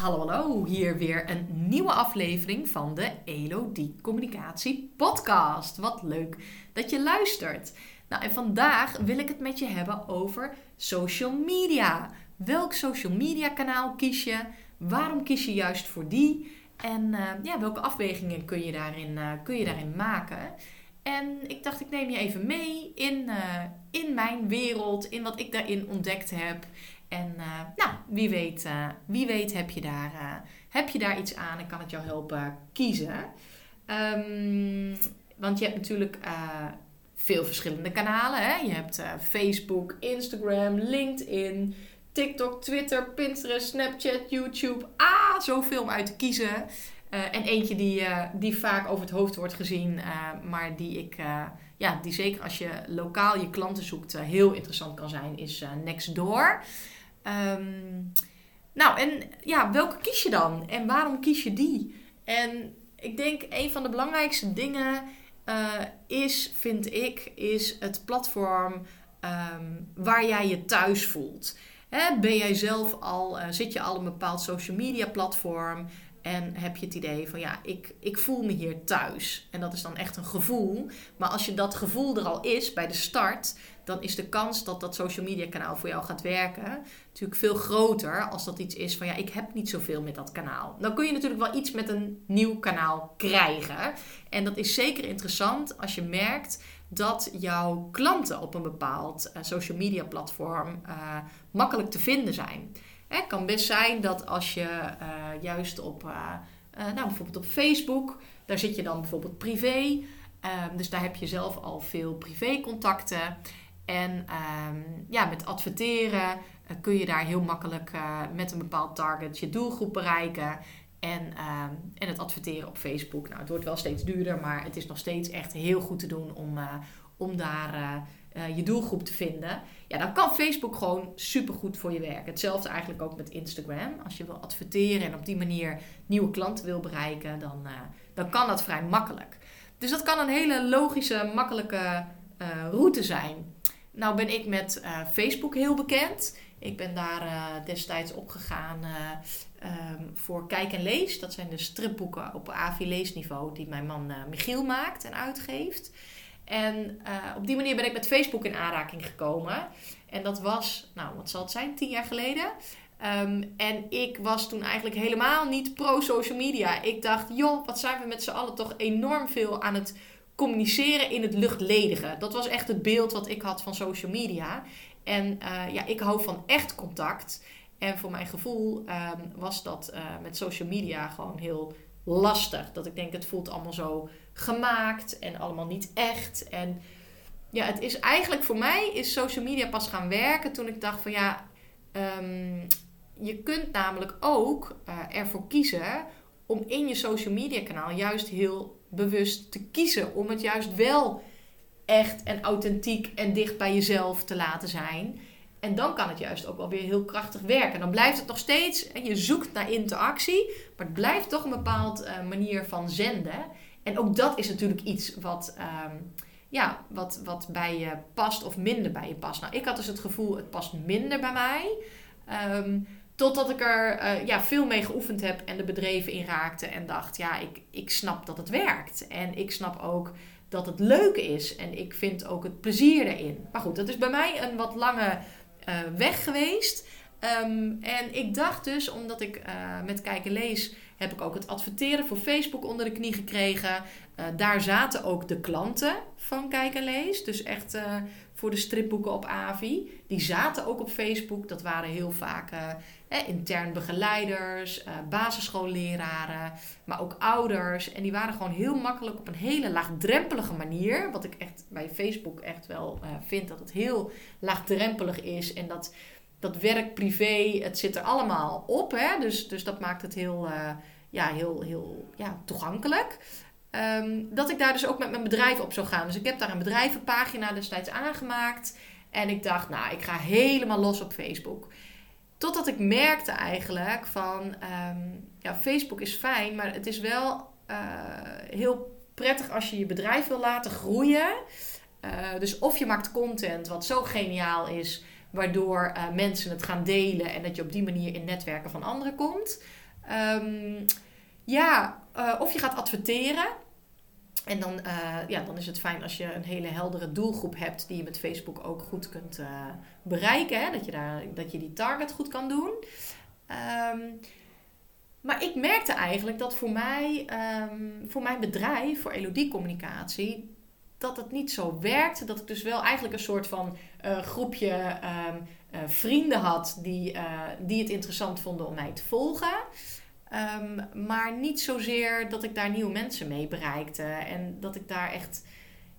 Hallo, hallo. Hier weer een nieuwe aflevering van de Elodie Communicatie Podcast. Wat leuk dat je luistert. Nou, en vandaag wil ik het met je hebben over social media. Welk social media kanaal kies je? Waarom kies je juist voor die? En uh, ja, welke afwegingen kun je, daarin, uh, kun je daarin maken? En ik dacht, ik neem je even mee in, uh, in mijn wereld, in wat ik daarin ontdekt heb. En uh, nou, wie weet, uh, wie weet heb, je daar, uh, heb je daar iets aan en kan het jou helpen kiezen. Um, want je hebt natuurlijk veel verschillende kanalen. Hè? Je hebt Facebook, Instagram, LinkedIn, TikTok, Twitter, Pinterest, Snapchat, YouTube. Ah, zoveel om uit te kiezen. en eentje die, die vaak over het hoofd wordt gezien, maar die ik ja, die zeker als je lokaal je klanten zoekt heel interessant kan zijn, is Nextdoor. Um, nou, en ja, welke kies je dan? En waarom kies je die? En ik denk een van de belangrijkste dingen uh, is, vind ik, is het platform um, waar jij je thuis voelt. Ben jij zelf al, uh, zit je al een bepaald social media platform? En heb je het idee van ja, ik, ik voel me hier thuis. En dat is dan echt een gevoel. Maar als je dat gevoel er al is bij de start, dan is de kans dat dat social media kanaal voor jou gaat werken natuurlijk veel groter als dat iets is van ja, ik heb niet zoveel met dat kanaal. Dan kun je natuurlijk wel iets met een nieuw kanaal krijgen. En dat is zeker interessant als je merkt dat jouw klanten op een bepaald uh, social media platform uh, makkelijk te vinden zijn. Het kan best zijn dat als je uh, juist op, nou bijvoorbeeld op Facebook, daar zit je dan bijvoorbeeld privé. Ehm, dus daar heb je zelf al veel privécontacten. En um, ja, met adverteren uh, kun je daar heel makkelijk uh, met een bepaald target je doelgroep bereiken. En, uh, en het adverteren op Facebook. Nou, het wordt wel steeds duurder, maar het is nog steeds echt heel goed te doen om, uh, om daar je doelgroep te vinden. Ja, dan kan Facebook gewoon supergoed voor je werken. Hetzelfde eigenlijk ook met Instagram. Als je wil adverteren en op die manier nieuwe klanten wil bereiken, dan, dan kan dat vrij makkelijk. Dus dat kan een hele logische, makkelijke route zijn. Nou ben ik met uh, Facebook heel bekend. Ik ben daar uh, destijds opgegaan uh, voor Kijk en Lees. Dat zijn de stripboeken op AVI leesniveau die mijn man Michiel maakt en uitgeeft. En op die manier ben ik met Facebook in aanraking gekomen. En dat was, nou wat zal het zijn, tien jaar geleden. Um, en ik was toen eigenlijk helemaal niet pro-social media. Ik dacht, joh, wat zijn we met z'n allen toch enorm veel aan het communiceren in het luchtledige. Dat was echt het beeld wat ik had van social media. En uh, ja, ik hou van echt contact. En voor mijn gevoel um, was dat uh, met social media gewoon heel lastig. Dat ik denk, het voelt allemaal zo gemaakt en allemaal niet echt. En ja, het is eigenlijk voor mij is social media pas gaan werken toen ik dacht van ja, um, je kunt namelijk ook uh, ervoor kiezen om in je social media kanaal juist heel bewust te kiezen. Om het juist wel echt en authentiek en dicht bij jezelf te laten zijn. En dan kan het juist ook wel weer heel krachtig werken. Dan blijft het nog steeds, je zoekt naar interactie, maar het blijft toch een bepaald uh, manier van zenden. En ook dat is natuurlijk iets wat, um, ja, wat, wat bij je past of minder bij je past. Nou, ik had dus het gevoel, het past minder bij mij. Um, Totdat ik er uh, ja, veel mee geoefend heb en de bedreven in raakte. En dacht, ja, ik, ik snap dat het werkt. En ik snap ook dat het leuk is. En ik vind ook het plezier erin. Maar goed, dat is bij mij een wat lange uh, weg geweest. Um, en ik dacht dus, omdat ik uh, met kijken lees, heb ik ook het adverteren voor Facebook onder de knie gekregen. Daar zaten ook de klanten van Kijk en Lees. Dus echt voor de stripboeken op AVI. Die zaten ook op Facebook. Dat waren heel vaak eh, intern begeleiders, basisschoolleraren, maar ook ouders. En die waren gewoon heel makkelijk op een hele laagdrempelige manier. Wat ik echt bij Facebook echt wel vind dat het heel laagdrempelig is. En dat dat werk, privé, het zit er allemaal op. Hè? Dus, dus dat maakt het heel, uh, ja, heel, heel ja, toegankelijk. Um, dat ik daar dus ook met mijn bedrijf op zou gaan. Dus ik heb daar een bedrijvenpagina destijds aangemaakt. En ik dacht, nou, ik ga helemaal los op Facebook. Totdat ik merkte eigenlijk van, um, ja, Facebook is fijn, maar het is wel uh, heel prettig als je je bedrijf wil laten groeien. Uh, dus of je maakt content wat zo geniaal is, waardoor uh, mensen het gaan delen en dat je op die manier in netwerken van anderen komt. Ehm, ja, of je gaat adverteren. En dan, uh, ja, dan is het fijn als je een hele heldere doelgroep hebt die je met Facebook ook goed kunt uh, bereiken. Hè? Dat, je daar, dat je die target goed kan doen. Um, maar ik merkte eigenlijk dat voor mij, um, voor mijn bedrijf, voor Elodie-communicatie, dat het niet zo werkte. Dat ik dus wel eigenlijk een soort van uh, groepje uh, vrienden had die, die het interessant vonden om mij te volgen. Um, maar niet zozeer dat ik daar nieuwe mensen mee bereikte. En dat ik daar echt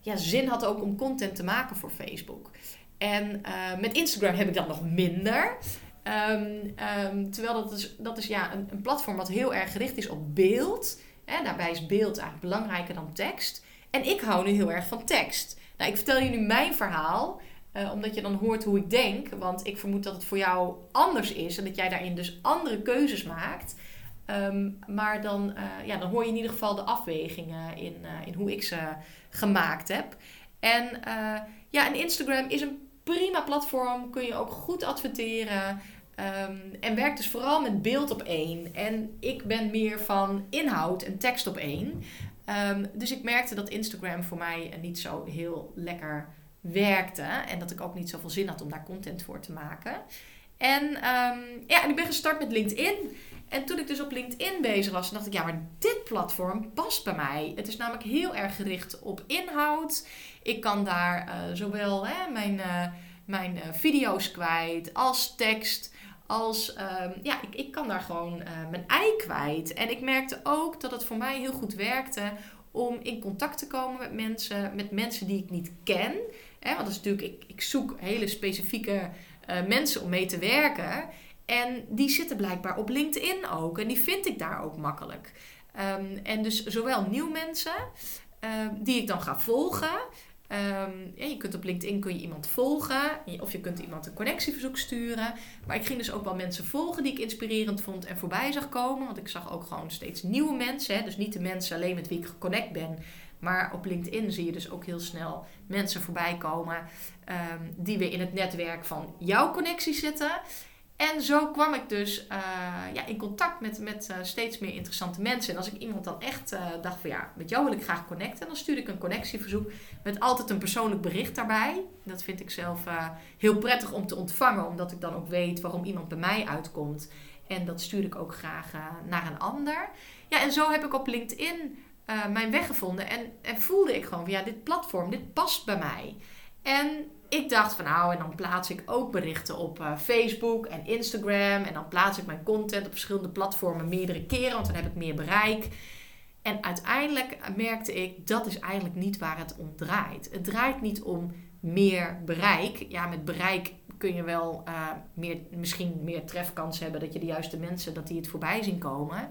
ja, zin had ook om content te maken voor Facebook. En met Instagram heb ik dat nog minder. Um, um, terwijl dat is, dat is ja, een, een, platform wat heel erg gericht is op beeld. Daarbij is beeld eigenlijk belangrijker dan tekst. En ik hou nu heel erg van tekst. Nou, ik vertel je nu mijn verhaal, uh, omdat je dan hoort hoe ik denk. Want ik vermoed dat het voor jou anders is en dat jij daarin dus andere keuzes maakt. Um, maar dan, uh, ja, dan hoor je in ieder geval de afwegingen in, uh, in hoe ik ze gemaakt heb. En ja, en Instagram is een prima platform. Kun je ook goed adverteren. Um, en werkt dus vooral met beeld op één. En ik ben meer van inhoud en tekst op één. Um, dus ik merkte dat Instagram voor mij niet zo heel lekker werkte. En dat ik ook niet zoveel zin had om daar content voor te maken. En, ja, en ik ben gestart met LinkedIn. En toen ik dus op LinkedIn bezig was, dacht ik, ja, maar dit platform past bij mij. Het is namelijk heel erg gericht op inhoud. Ik kan daar uh, zowel hè, mijn, uh, mijn uh, video's kwijt als tekst. Als, um, ja, ik, ik kan daar gewoon mijn ei kwijt. En ik merkte ook dat het voor mij heel goed werkte om in contact te komen met mensen, met mensen die ik niet ken. Hè, want dat is natuurlijk, ik, ik zoek hele specifieke mensen om mee te werken. En die zitten blijkbaar op LinkedIn ook. En die vind ik daar ook makkelijk. Um, en dus zowel nieuwe mensen um, die ik dan ga volgen. Ja, je kunt op LinkedIn kun je iemand volgen. Of je kunt iemand een connectieverzoek sturen. Maar ik ging dus ook wel mensen volgen die ik inspirerend vond en voorbij zag komen. Want ik zag ook gewoon steeds nieuwe mensen. Hè? Dus niet de mensen alleen met wie ik geconnect ben. Maar op LinkedIn zie je dus ook heel snel mensen voorbij komen. die weer in het netwerk van jouw connectie zitten. En zo kwam ik dus uh, ja, in contact met, met uh, steeds meer interessante mensen. En als ik iemand dan echt uh, dacht van ja, met jou wil ik graag connecten, dan stuurde ik een connectieverzoek met altijd een persoonlijk bericht daarbij. Dat vind ik zelf heel prettig om te ontvangen, omdat ik dan ook weet waarom iemand bij mij uitkomt. En dat stuur ik ook graag naar een ander. Ja, en zo heb ik op LinkedIn mijn weg gevonden. En, en voelde ik gewoon van ja, dit platform, dit past bij mij. En ik dacht van nou, en dan plaats ik ook berichten op uh, Facebook en Instagram. En dan plaats ik mijn content op verschillende platformen meerdere keren, want dan heb ik meer bereik. En uiteindelijk merkte ik, dat is eigenlijk niet waar het om draait. Het draait niet om meer bereik. Ja, met bereik kun je wel uh, meer, misschien meer trefkans hebben dat je de juiste mensen, dat die het voorbij zien komen.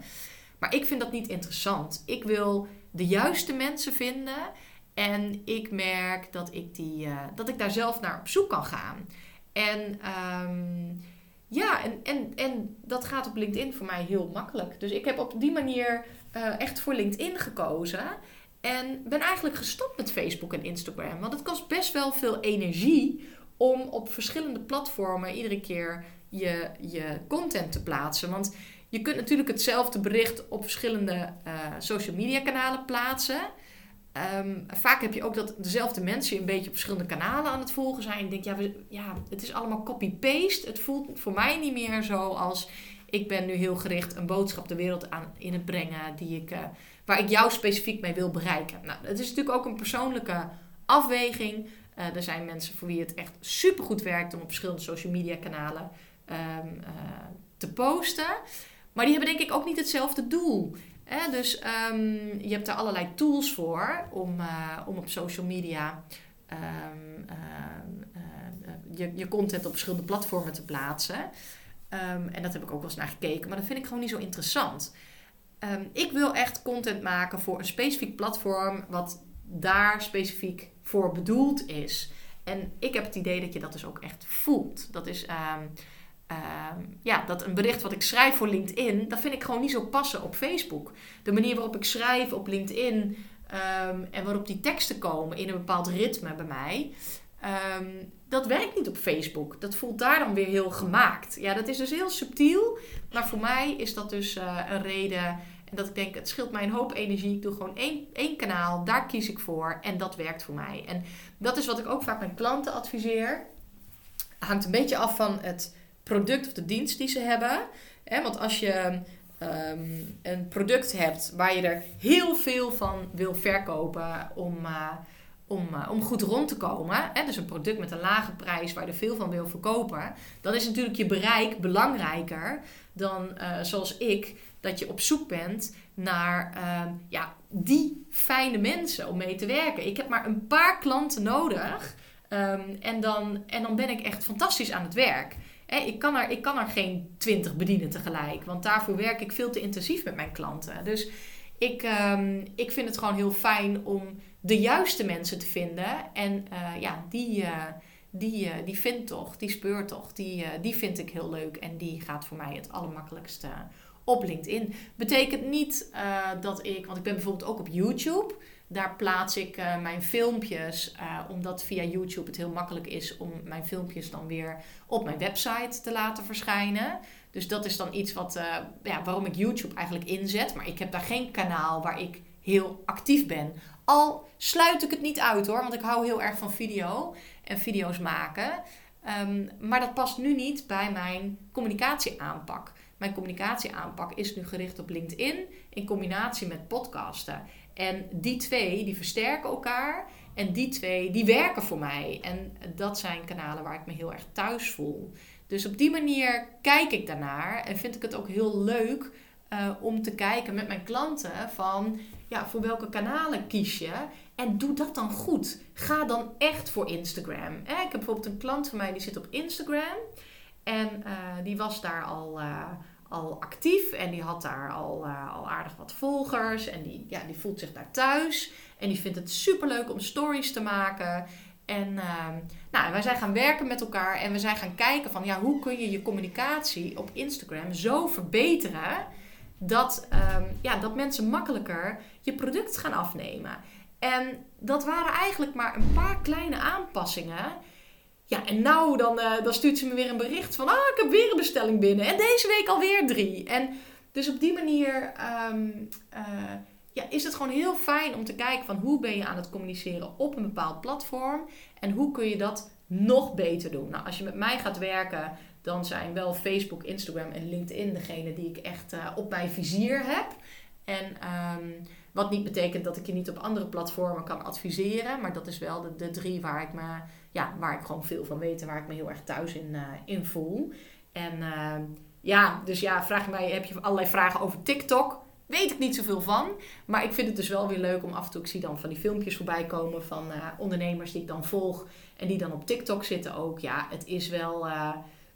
Maar ik vind dat niet interessant. Ik wil de juiste mensen vinden en ik merk dat ik, die, uh, dat ik daar zelf naar op zoek kan gaan. En um, ja, en, en, en dat gaat op LinkedIn voor mij heel makkelijk. Dus ik heb op die manier uh, echt voor LinkedIn gekozen. En ben eigenlijk gestopt met Facebook en Instagram. Want het kost best wel veel energie om op verschillende platformen iedere keer je, je content te plaatsen. Want je kunt natuurlijk hetzelfde bericht op verschillende uh, social media kanalen plaatsen. Um, vaak heb je ook dat dezelfde mensen een beetje op verschillende kanalen aan het volgen zijn. Ik denk, ja, we, ja het is allemaal copy-paste. Het voelt voor mij niet meer zo als ik ben nu heel gericht een boodschap de wereld aan in het brengen die ik, uh, waar ik jou specifiek mee wil bereiken. Nou, het is natuurlijk ook een persoonlijke afweging. Uh, er zijn mensen voor wie het echt supergoed werkt om op verschillende social media kanalen um, uh, te posten. Maar die hebben denk ik ook niet hetzelfde doel. Hè? Dus um, je hebt daar allerlei tools voor om, uh, om op social media um, uh, je, je content op verschillende platformen te plaatsen. En dat heb ik ook wel eens naar gekeken, maar dat vind ik gewoon niet zo interessant. ik wil echt content maken voor een specifiek platform wat daar specifiek voor bedoeld is. En ik heb het idee dat je dat dus ook echt voelt. Dat is Uh, ja, dat een bericht wat ik schrijf voor LinkedIn, dat vind ik gewoon niet zo passen op Facebook. De manier waarop ik schrijf op LinkedIn um, en waarop die teksten komen in een bepaald ritme bij mij, Ehm, dat werkt niet op Facebook. Dat voelt daar dan weer heel gemaakt. Ja, dat is dus heel subtiel. Maar voor mij is dat dus uh, een reden. En dat ik denk, het scheelt mij een hoop energie. Ik doe gewoon één, één kanaal, daar kies ik voor. En dat werkt voor mij. En dat is wat ik ook vaak mijn klanten adviseer. Hangt een beetje af van het product of de dienst die ze hebben. want als je ehm, een product hebt waar je er heel veel van wil verkopen om, uh, om, uh, om goed rond te komen. Hè, dus een product met een lage prijs waar je er veel van wil verkopen. Dan is natuurlijk je bereik belangrijker dan uh, zoals ik. Dat je op zoek bent naar ehm, ja, die fijne mensen om mee te werken. Ik heb maar een paar klanten nodig. Um, en, dan, en dan ben ik echt fantastisch aan het werk ik, kan er, ik kan er geen twintig bedienen tegelijk. Want daarvoor werk ik veel te intensief met mijn klanten. Dus ik, um, ik vind het gewoon heel fijn om de juiste mensen te vinden. En uh, ja, die, uh, die, uh, die vindt toch, die speurt toch, die, die vind ik heel leuk. En die gaat voor mij het allermakkelijkste op LinkedIn. Betekent niet dat ik, want ik ben bijvoorbeeld ook op YouTube. Daar plaats ik uh, mijn filmpjes, uh, omdat via YouTube het heel makkelijk is om mijn filmpjes dan weer op mijn website te laten verschijnen. Dus dat is dan iets wat, uh, ja, waarom ik YouTube eigenlijk inzet. Maar ik heb daar geen kanaal waar ik heel actief ben. Al sluit ik het niet uit hoor, want ik hou heel erg van video en video's maken. Um, maar dat past nu niet bij mijn communicatieaanpak. Mijn communicatieaanpak is nu gericht op LinkedIn in combinatie met podcasten. En die twee, die versterken elkaar. En die twee, die werken voor mij. En dat zijn kanalen waar ik me heel erg thuis voel. Dus op die manier kijk ik daarnaar. En vind ik het ook heel leuk uh, om te kijken met mijn klanten van... Ja, voor welke kanalen kies je? En doe dat dan goed. Ga dan echt voor Instagram. Ik heb bijvoorbeeld een klant van mij die zit op Instagram. En uh, die was daar al... Uh, al actief en die had daar al, uh, al aardig wat volgers. En die, ja, die voelt zich daar thuis. En die vindt het super leuk om stories te maken. En uh, nou, wij zijn gaan werken met elkaar en we zijn gaan kijken van ja, hoe kun je je communicatie op Instagram zo verbeteren dat, um, ja, dat mensen makkelijker je product gaan afnemen. En dat waren eigenlijk maar een paar kleine aanpassingen ja, en nou, dan, uh, dan stuurt ze me weer een bericht van... Ah, ik heb weer een bestelling binnen. En deze week alweer drie. En dus op die manier um, uh, ja, is het gewoon heel fijn om te kijken van... hoe ben je aan het communiceren op een bepaald platform? En hoe kun je dat nog beter doen? Nou, als je met mij gaat werken... dan zijn wel Facebook, Instagram en LinkedIn degene die ik echt uh, op mijn vizier heb. En... Um, wat niet betekent dat ik je niet op andere platformen kan adviseren. Maar dat is wel de, de drie waar ik, me, ja, waar ik gewoon veel van weet en waar ik me heel erg thuis in, uh, in voel. En uh, ja, dus ja, vraag mij, heb je allerlei vragen over TikTok? Weet ik niet zoveel van. Maar ik vind het dus wel weer leuk om af en toe, ik zie dan van die filmpjes voorbij komen van uh, ondernemers die ik dan volg. En die dan op TikTok zitten ook. Ja, het is wel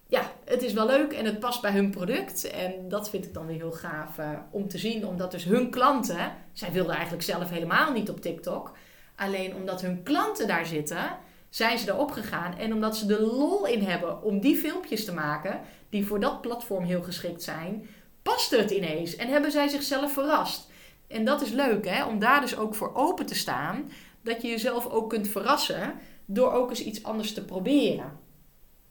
ja, het is wel leuk en het past bij hun product. En dat vind ik dan weer heel gaaf om te zien. Omdat dus hun klanten, zij wilden eigenlijk zelf helemaal niet op TikTok. Alleen omdat hun klanten daar zitten, zijn ze erop gegaan. En omdat ze de lol in hebben om die filmpjes te maken, die voor dat platform heel geschikt zijn, paste het ineens. En hebben zij zichzelf verrast. En dat is leuk, hè? om daar dus ook voor open te staan. Dat je jezelf ook kunt verrassen door ook eens iets anders te proberen.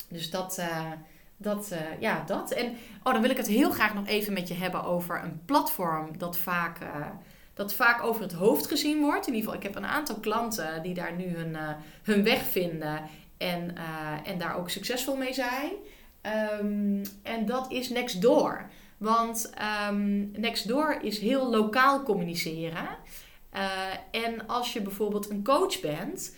Dus dat, uh, dat, uh, ja, dat. En oh, dan wil ik het heel graag nog even met je hebben over een platform dat vaak, uh, dat vaak over het hoofd gezien wordt. In ieder geval, ik heb een aantal klanten die daar nu hun, hun weg vinden en, en daar ook succesvol mee zijn. Um, en dat is Nextdoor. Want um, Nextdoor is heel lokaal communiceren. en als je bijvoorbeeld een coach bent,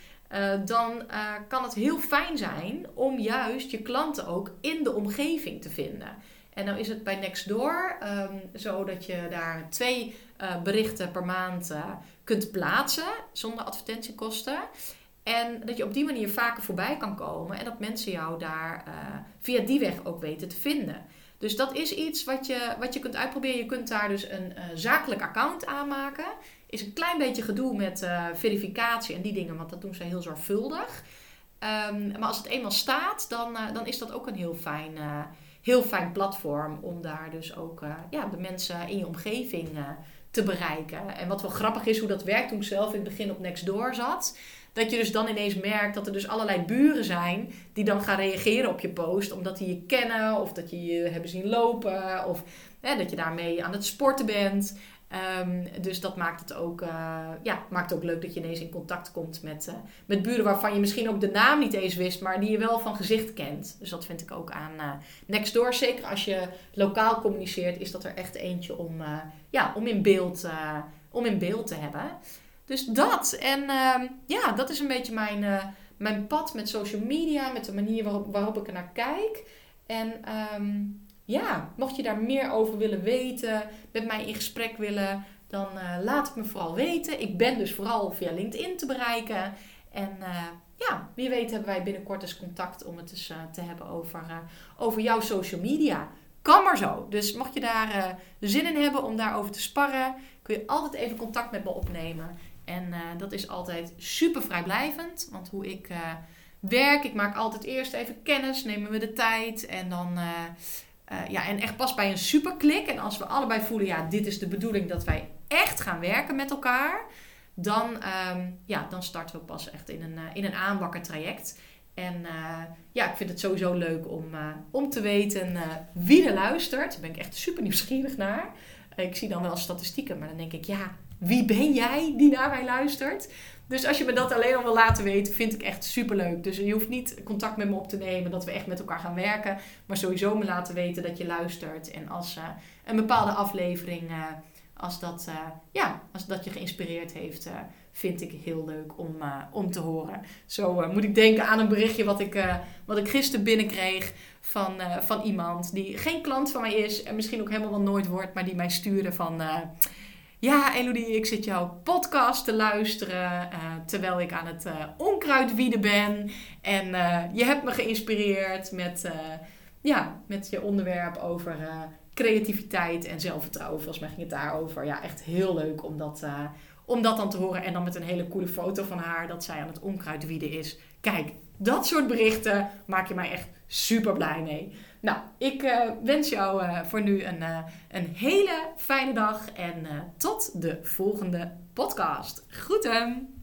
dan kan het heel fijn zijn om juist je klanten ook in de omgeving te vinden. En nou is het bij Nextdoor um, zo dat je daar twee uh, berichten per maand kunt plaatsen zonder advertentiekosten. En dat je op die manier vaker voorbij kan komen en dat mensen jou daar via die weg ook weten te vinden. Dus dat is iets wat je, wat je kunt uitproberen. Je kunt daar dus een zakelijk account aanmaken is een klein beetje gedoe met verificatie en die dingen, want dat doen ze heel zorgvuldig. Um, maar als het eenmaal staat, dan, dan is dat ook een heel fijn, heel fijn platform om daar dus ook ja, de mensen in je omgeving te bereiken. En wat wel grappig is hoe dat werkt, toen ik zelf in het begin op Nextdoor zat, Dat je dus dan ineens merkt dat er dus allerlei buren zijn die dan gaan reageren op je post. Omdat die je kennen of dat je je hebben zien lopen. Of hè, dat je daarmee aan het sporten bent. Ehm, dus dat maakt het ook, uh, ja, maakt ook leuk dat je ineens in contact komt met, uh, met buren waarvan je misschien ook de naam niet eens wist, maar die je wel van gezicht kent. Dus dat vind ik ook aan uh, Nextdoor. Zeker als je lokaal communiceert, is dat er echt eentje om, ja, om, in beeld, om in beeld te hebben. Dus dat. En ehm, ja, dat is een beetje mijn, mijn pad met social media, met de manier waarop, waarop ik er naar kijk. En um, ja, mocht je daar meer over willen weten, met mij in gesprek willen, dan uh, laat het me vooral weten. Ik ben dus vooral via LinkedIn te bereiken. En uh, ja, wie weet hebben wij binnenkort eens contact om het eens uh, te hebben over, over jouw social media. Kan maar zo. Dus mocht je daar zin in hebben om daarover te sparren, kun je altijd even contact met me opnemen. En dat is altijd super vrijblijvend. Want hoe ik werk, ik maak altijd eerst even kennis, nemen we de tijd. En dan uh, ja, en echt pas bij een superklik. En als we allebei voelen, ja, dit is de bedoeling dat wij echt gaan werken met elkaar. Dan, um, ja, dan starten we pas echt in een, uh, in een aanbakkertraject. En uh, ja, ik vind het sowieso leuk om, om te weten wie er luistert. Daar ben ik echt super nieuwsgierig naar. Ik zie dan wel statistieken, maar dan denk ik, ja, wie ben jij die naar mij luistert? Dus als je me dat alleen al wil laten weten, vind ik echt super leuk. Dus je hoeft niet contact met me op te nemen dat we echt met elkaar gaan werken. Maar sowieso me laten weten dat je luistert. En als uh, een bepaalde aflevering, uh, als, dat, uh, ja, als dat je geïnspireerd heeft, vind ik heel leuk om, om te horen. Zo moet ik denken aan een berichtje wat ik, wat ik gisteren binnenkreeg van, van iemand die geen klant van mij is. En misschien ook helemaal wel nooit wordt, maar die mij stuurde van ja, Elodie, ik zit jouw podcast te luisteren terwijl ik aan het uh, onkruidwieden ben. En je hebt me geïnspireerd met, ja, met je onderwerp over creativiteit en zelfvertrouwen. Volgens mij ging het daarover. Ja, echt heel leuk om dat, om dat dan te horen. En dan met een hele coole foto van haar dat zij aan het onkruidwieden is. Kijk, dat soort berichten maak je mij echt super blij mee. Nou, ik uh, wens jou uh, voor nu een, uh, een hele fijne dag en tot de volgende podcast. Groeten!